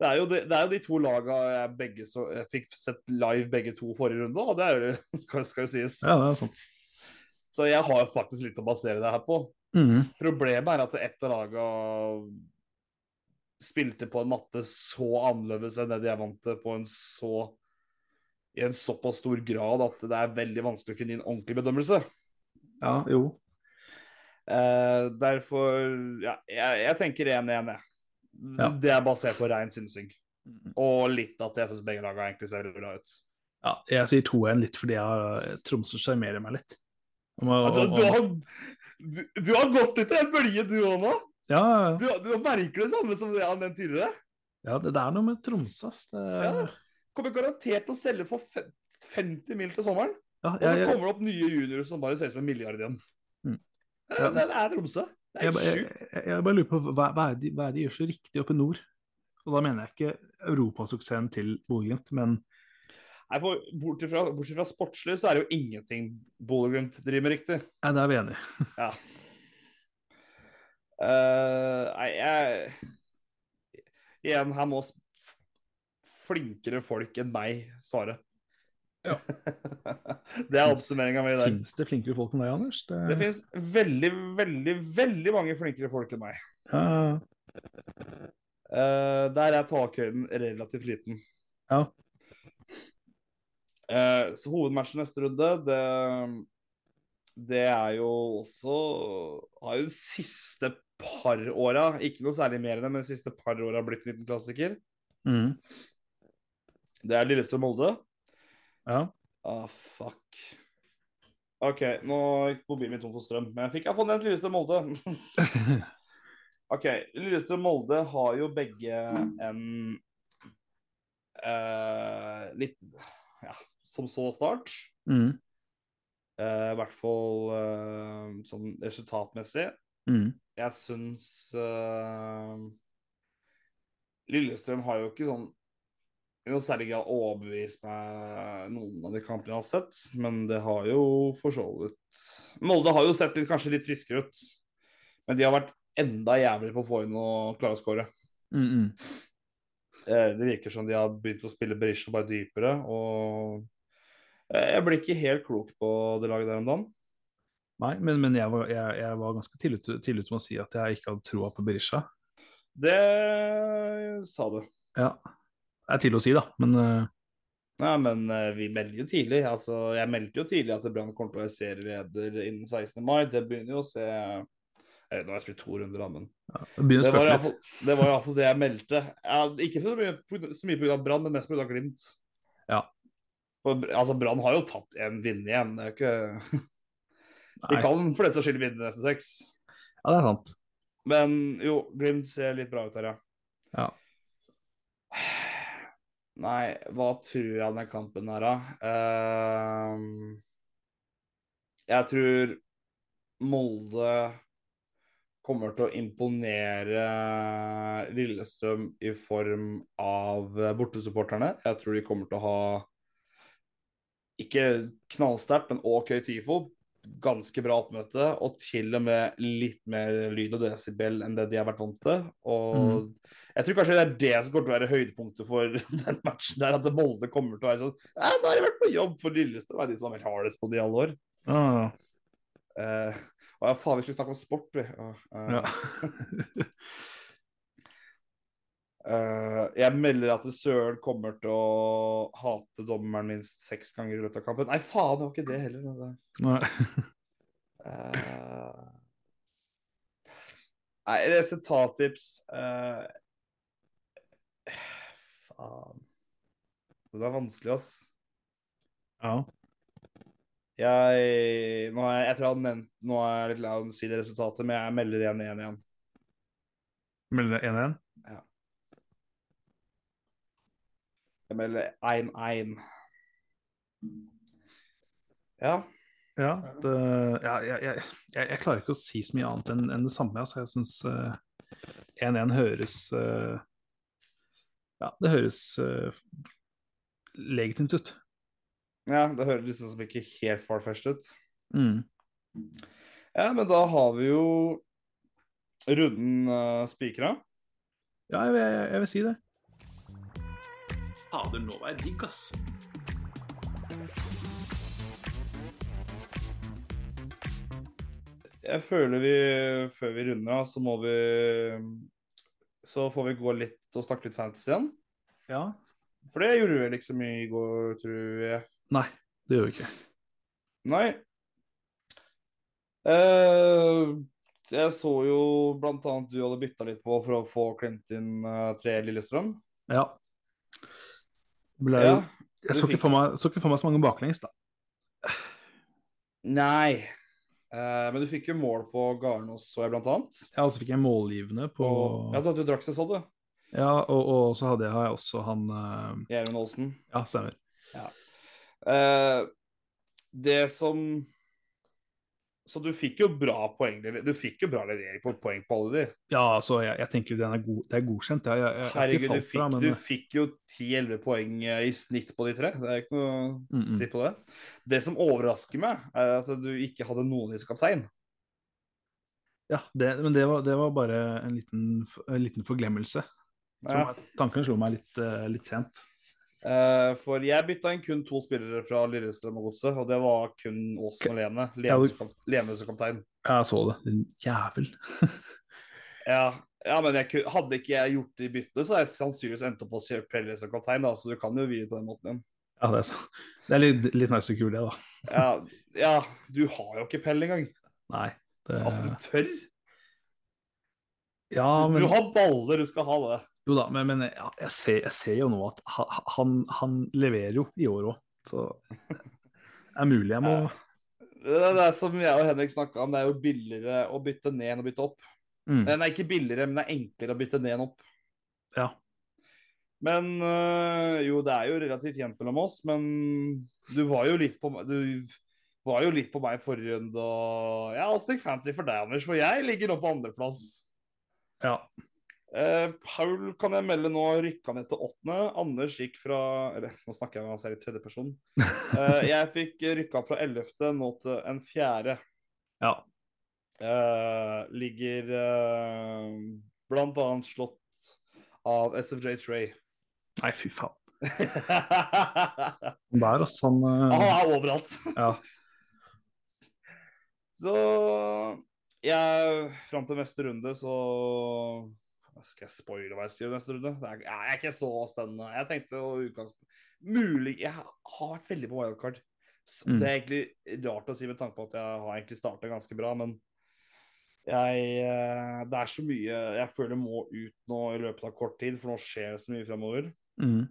det er jo, de, det er jo de to laga jeg så, jeg fikk sett live begge to forrige runde, og det er jo, skal jo sies. ja, det er sant. Så jeg har faktisk litt å basere det her på. Mm. Problemet er at ett av laga spilte på en matte så annerledes enn det de er vant til, på en så i en såpass stor grad at det er veldig vanskelig å kunne gi en ordentlig bedømmelse. Ja, jo. Eh, derfor Ja, jeg, jeg tenker 1-1, jeg. Ja. Det er basert på rein synsing. Og litt at jeg syns begge lagene egentlig ser bra ut. Ja, jeg sier 2-1 litt fordi jeg har, Tromsø sjarmerer meg litt. Om, å- Du, du, har, du, du har gått i en bølge, du òg nå. ja, ja, Du, du merker det samme som det jeg har nevnt tidligere. ja, det, det er noe med Tromsø, ass. Det, Ja. Kommer garantert til å selge for 50 mil til sommeren. ja, Og så jeg, jeg, kommer det opp nye juniorer som bare ser ut som en milliard igjen. Mm. Det, Ja. det, det er Tromsø. Det er jeg, jeg bare lurer på hva, hva, er de, hva er de gjør så riktig oppe i nord? Og da mener jeg ikke europasuksessen til Bodø-Glimt, men Nei, for Bortsett fra, bortsett fra sportslig, så er det jo ingenting Bodø-Glimt driver med riktig. nei, det er vi enige i. Ja. uh, nei, jeg Igjen, her må flinkere folk enn meg svare. Ja. det er oppsummeringa mi der. Fins det flinkere folk enn deg, Anders? Det, Det finnes veldig, veldig, veldig mange flinkere folk enn meg. ja, Uh, der er takhøyden relativt liten. ja. Eh, så hovedmatchen neste runde, det det er jo også Har jo de siste par åra, ikke noe særlig mer enn det, men de siste par åra blitt en liten klassiker. Mm. Det er Lillestrøm-Molde. Ja. Ah, fuck. OK, nå gikk mobilen min tom for strøm, men jeg fikk iallfall nevnt Lillestrøm-Molde. OK, Lillestrøm-Molde har jo begge en eh, litt ja, som så start. Mm. Uh, I hvert fall uh, sånn resultatmessig. Mm. Jeg syns uh, Lillestrøm har jo ikke sånn i noe særlig grad overbevist meg noen av de kampene jeg har sett, men det har jo for så vidt Molde har jo sett litt, kanskje litt friskere ut, men de har vært enda jævligere på å få inn og klare å skåre. Mm, mm. Eh, Det virker som de har begynt å spille Berisha bare dypere, og eh, jeg blir ikke helt klok på det laget der om dagen. Nei, men, men jeg, var, jeg, jeg var ganske tidlig ut ute med å si at jeg ikke hadde troa på Berisha. Det sa du. Ja. Det er tidlig å si, da, men uh... Nei, men uh, vi melder jo tidlig. Altså, jeg meldte jo tidlig at Brann kommer til å være serieleder innen 16. mai. Det begynner jo å se eh, ikke om jeg spilte to runder, da, men ja, det det var, fall- det var i det jeg meldte. Jeg, ikke så mye, så mye pga. Brann, men mest pga. Glimt. Ja. For, altså, Brann har jo tapt en vinner igjen. Det er ikke De kan for den saks skyld vinne neste seks. Ja, det er sant. Men jo, Glimt ser litt bra ut her, ja. Ja. Nei, hva tror jeg den kampen her, da? Uh, jeg tror Molde kommer til å imponere Lillestrøm i form av bortesupporterne. Jeg tror de kommer til å ha ikke knallsterkt, men OK TIFO. Ganske bra oppmøte, og til og med litt mer lyd og desibel enn det de har vært vant til. Og jeg tror kanskje det er det som kommer til å være høydepunktet for den matchen der, at Molde kommer til å være sånn Ja, nå har de vært på jobb for Lillestrøm, er de som har vært hardest på det i alle år. Ah, Eh, og ja, faen, vi skulle snakke om sport, vi. Åh, eh, ja. uh, jeg melder at Søren kommer til å hate dommeren minst seks ganger i løpet av kampen. Nei, faen, det var ikke det heller. Nei. uh, Nei, resultattips Faen. Det er vanskelig, ass. ja. Jeg, nå er, jeg tror jeg hadde nevnt Nå er jeg litt lei av å si det resultatet, men jeg melder 1-1 igjen. Melder 1-1? Jeg melder 1-1. Ja. Ja, det, ja jeg, jeg, jeg, klarer ikke å si så mye annet enn enn det samme. Altså. Jeg syns 1-1 høres uh, Ja, det høres uh, legitimt ut. Ja, det høres liksom som ikke helt far-fetched ut. Mm. Ja, men da har vi jo runden uh, spikra. Ja, jeg, jeg, jeg vil si det. Fader, nå var jeg digg, ass. Jeg føler vi, før vi runder av, så må vi Så får vi gå litt og snakke litt fantasy igjen. Ja. For det gjorde vi mye i går, tror jeg. Nei, det gjør vi ikke. Nei. Uh, jeg så jo blant annet du hadde bytta litt på for å få inn eh, tre Lillestrøm. Ja. Ble, Ja, jeg så ikke, meg, så ikke for meg så mange baklengs, da. Nei. Uh, men du fikk jo mål på Garnås, så jeg blant annet. Ja, og så fikk jeg målgivende på Og, ja, du hadde jo Draxler, så du. Ja, og, og så hadde jeg, jeg også han uh... Gjermund Olsen. Ja, stemmer. Eh, det som Så du fikk jo bra poeng Du fikk jo bra levering på poeng på alle de. Ja, altså, jeg, jeg tenker den er god, det er godkjent. Jeg, jeg, Herregud, du fikk, fra, men du fikk jo 10-11 poeng eh, i snitt på de tre. Det er ikke noe Mm, å mm. si på det. Det som overrasker meg, er at du ikke hadde noen i kaptein. Ja, det, men det var, det var bare en liten, en liten forglemmelse. Ja. Tanken slo meg litt, eh, litt sent. Eh, for jeg bytta inn kun to spillere fra Lillestrøm og Godset, og det var kun Åsen og Lene. Lene som, kaptein. Jeg så det. Din jævel. Ja, ja men jeg, hadde ikke jeg gjort de byttene, så hadde jeg sannsynligvis endt opp å kjøre Pelle som kaptein, da, så du kan jo vie på den måten igjen. Ja, det er, så. Det er litt, litt nice og kult, det, da. Ja, ja, du har jo ikke pell engang. Nei. Det, At du tør? ja, Du har baller, du skal ha det. Jo da, men, men ja, jeg, ser, jeg ser jo nå at han, han leverer jo i år òg, så det er mulig jeg må Det er det som jeg og Henrik snakka om, det er jo billigere å bytte ned enn å bytte opp. mm, er ikke billigere, men det er enklere å bytte ned enn opp. Ja. Men øh, jo, det er jo relativt jevnt mellom oss, men du var jo litt på Du var jo litt på meg forrige runde, og ja, åssen gikk fancy for deg, Anders? For jeg ligger nå på andreplass. ja. Eh, Paul kan jeg melde nå rykka ned til åttende. Anders gikk fra Eller nå snakker jeg med han i i tredjeperson. Eh, jeg fikk rykka fra ellevte nå til en fjerde. ja. Eh, ligger eh, blant annet slått av SFJ Trey. Nei, fy faen. han Der, altså. Han eh, er overalt. Ja. Så jeg Fram til neste runde så Skal jeg spoile hva jeg skriver neste runde? Det er, er ikke så spennende. Jeg tenkte å utgangspunkt Mulig Jeg har vært veldig på wildcard. Mm. Det er egentlig rart å si med tanke på at jeg har egentlig starta ganske bra, men jeg eh, Det er så mye jeg føler må ut nå i løpet av kort tid, for nå skjer det så mye fremover. Mm,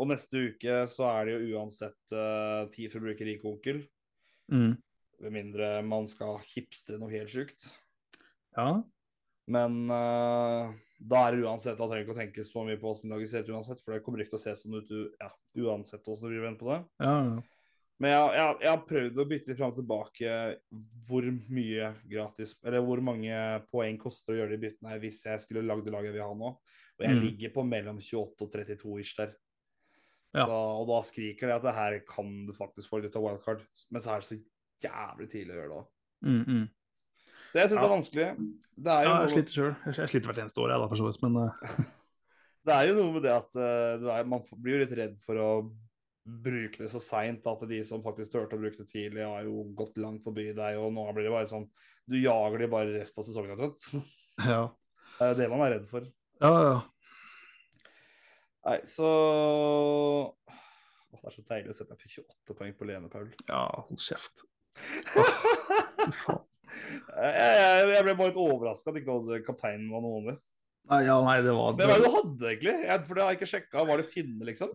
Og neste uke så er det jo uansett uh, tid for å bruke rik onkel. mm. Med mindre man skal hipstre noe helt sjukt. Ja. Men uh, da er det uansett Da trenger ikke å tenke så mye på hvordan laget ser ut uansett, for det kommer ikke til å se sånn ut ja, uansett hvordan du vender på det. Ja, ja. Men jeg, jeg, jeg har prøvd å bytte litt fram og tilbake hvor mye gratis Eller hvor mange poeng koster å gjøre de byttene her hvis jeg skulle lagd det laget jeg vil ha nå. Og jeg Mm. ligger på mellom 28 og 32 ish der. Ja. Så, og da skriker det at det her kan du faktisk få litt av wildcard, men så er det så jævlig tidlig å gjøre det òg. Mm, mm. Så jeg syns Ja. det er vanskelig. Det er jo ja jeg sliter sjøl. Jeg, sliter hvert eneste år, jeg, da, for så vidt. Men eh, Det er jo noe med det at uh, du man blir jo litt redd for å bruke det så seint at de som faktisk turte å bruke det tidlig, har jo gått langt forbi deg, og nå blir det bare sånn Du jager de bare resten av sesongen omtrent. ja. Det er det man er redd for. Ja, ja. Nei, så Åh, Det er så deilig å se at jeg fikk 28 poeng på Lene Paul. ja, hold kjeft. Åh, faen. Jeg, jeg, ble bare litt overraska at ikke hadde kapteinen var noen der. Nei, ja, nei, det var Men hva er det du hadde, egentlig? Jeg, for det har jeg ikke sjekka. Var det Finne, liksom?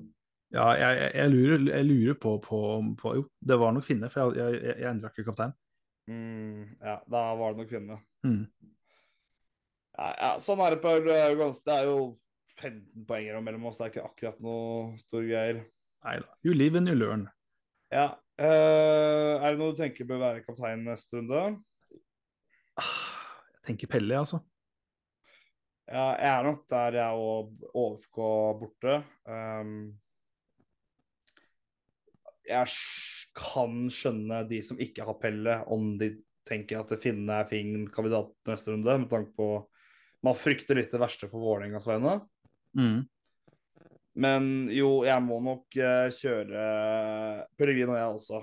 Ja, jeg, jeg, lurer, jeg lurer på, på, på Jo, det var nok Finne, for jeg, jeg, jeg endra ikke kaptein. Mm, ja, da var det nok Finne. Mm. Ja, ja, sånn er det, på jo Det er jo 15 poenger mellom oss. Det er ikke akkurat noe store greier. Nei da. You live and you learn. Ja. Uh, er det noe du tenker bør være kaptein neste runde? Tenker Pelle, altså. Ja, jeg er nok der jeg og OFK borte. Um, jeg kan skjønne de som ikke har Pelle, om de tenker at Finne er fin kandidat neste runde, med tanke på Man frykter litt det verste for Vålerengas vegne. Mm. Men jo, jeg må nok kjøre kjøre Pellegrino, jeg også.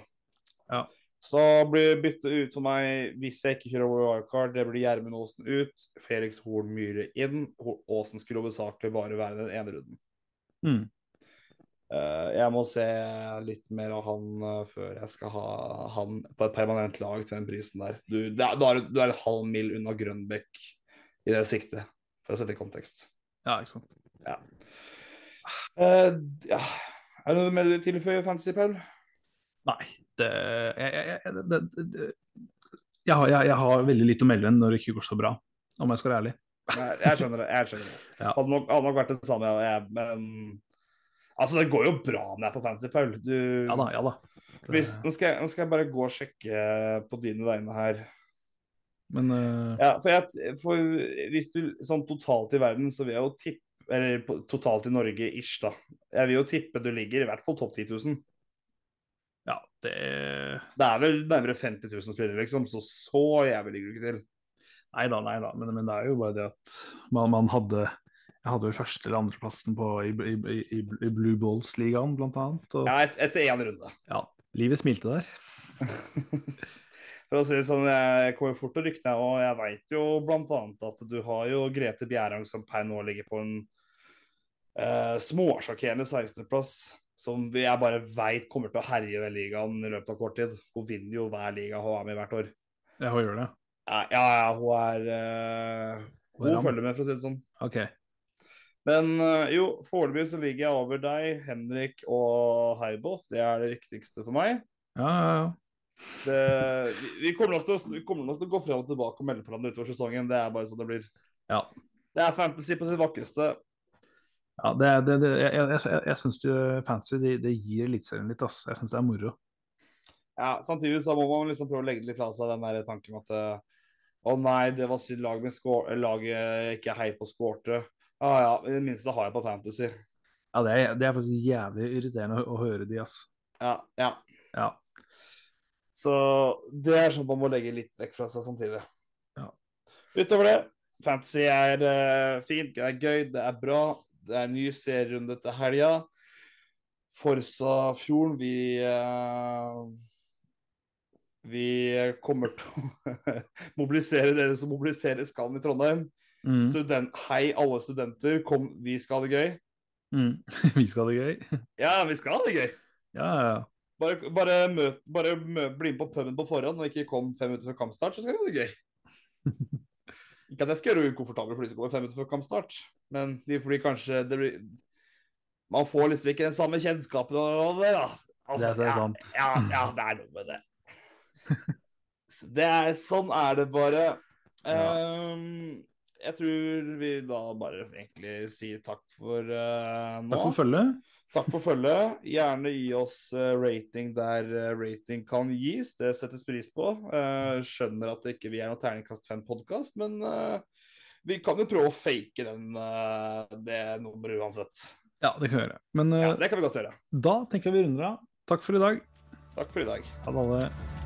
Ja. Så blir byttet ut for meg hvis jeg ikke kjører wildcard. Det blir Gjermund Aasen ut, Felix Horn Myhre inn. Aasen skulle hovedsakelig bare være den ene runden. Mm. Eh, jeg må se litt mer av han eh, før jeg skal ha han på et permanent lag til den prisen der. Du, det du, er, du er en halv mil unna Grønbekk i det siktet, for å sette i kontekst. Ja, ikke sant. Eh, ja. Er det noe mer å tilføyer, Fantasy, Paul? Nei, Jeg, jeg, jeg, har, veldig lite å melde når det ikke går så bra, om jeg skal være ærlig. Jeg skjønner det. jeg skjønner det. Ja. Hadde, nok, hadde nok vært det samme, men Altså, det går jo bra når jeg er på Fantasy, Paul. Du, Ja da, ja da. Det, Hvis, nå, skal jeg, nå skal jeg bare gå og sjekke på dine vegne her. men uh... Ja, for, jeg, for hvis du Sånn totalt i verden, så vil jeg jo tippe Eller totalt i Norge, ish, da. Jeg vil jo tippe du ligger i hvert fall topp 10 000. det Det er vel nærmere 50 000 spillere, liksom, så så jævlig ligger du ikke til. Nei da, nei da. Men, men det er jo bare det at man, man hadde Jeg hadde vel første- eller andreplassen på, i, i, i, i Blue Balls-ligaen, blant annet. Og, Ja, et, etter én runde. ja, livet smilte der. For å si det sånn, jeg kommer fort til å rykte, og jeg veit jo bl.a. at du har jo Grete Bjerang som per nå ligger på en eh, småsjokkerende 16.-plass. som jeg bare veit kommer til å herje ved ligaen i løpet av kort tid. Hun vinner jo hver liga hun er med i hvert år. Ja, hun gjør det. Ja, ja, hun er uh, Hun er følger med, for å si det sånn. OK. Men uh, jo, foreløpig så ligger jeg over deg, Henrik og Heiboff. Det er det viktigste for meg. Ja, ja, ja. Det, vi, vi, kommer å, vi kommer nok til å gå frem og tilbake og melde på hverandre utover sesongen. Det er bare sånn det blir. Ja. Det er fantasy på sitt vakreste. Ja det, det, det, jeg jeg, jeg, jeg syns fancy det, det gir Eliteserien litt, ass. Jeg syns det er moro. Ja, Samtidig så må man liksom prøve å legge litt fra seg den der tanken at eh, å nei, det var synd lag med skår, laget ikke hei på skårte. Ja ja, i det minste har jeg på fantasy. Ja, det er, det er faktisk jævlig irriterende å, å høre de, ass. Ja, ja. Ja. Så det er sånn man må legge litt vekk fra seg samtidig. Ja. Utover det, fantasy er uh, fint, det er gøy, det er bra. Det er en ny serierunde til helga. Forsa Fjorden, vi uh, Vi kommer til å mobilisere dere som mobiliserer Skallen i Trondheim. Mm. Student, hei, alle studenter. Kom, vi skal ha det gøy. Mm. Vi skal ha det gøy. Ja, vi skal ha det gøy. Ja, ja, ja. Bare, bare, møt, bare møt, bli med på puben på forhånd og ikke kom fem minutter før kampstart, så skal vi ha det gøy. ikke at jeg skal gjøre det ukomfortabelt for de som kommer fem minutter før kampstart, men de blir kanskje det blir, Man får liksom ikke den samme kjennskapen og det, da. Altså, Det er- så ja, sant. Ja, ja, det er noe med det. Det er, sånn er det bare. Ja. Ehm, jeg tror vi da bare egentlig sier takk for uh, nå. Takk for følget. Takk for følget. Gjerne gi oss eh, rating der eh, rating kan gis. Det settes pris på. Eh, skjønner at det ikke vi er noen terningkast fem-podkast, men vi kan jo prøve å fake den, det nummeret uansett. Ja, det kan vi gjøre. Men Ja, Det kan vi godt gjøre. da tenker jeg vi runder av. Takk for i dag. Takk for i dag. Ha det alle.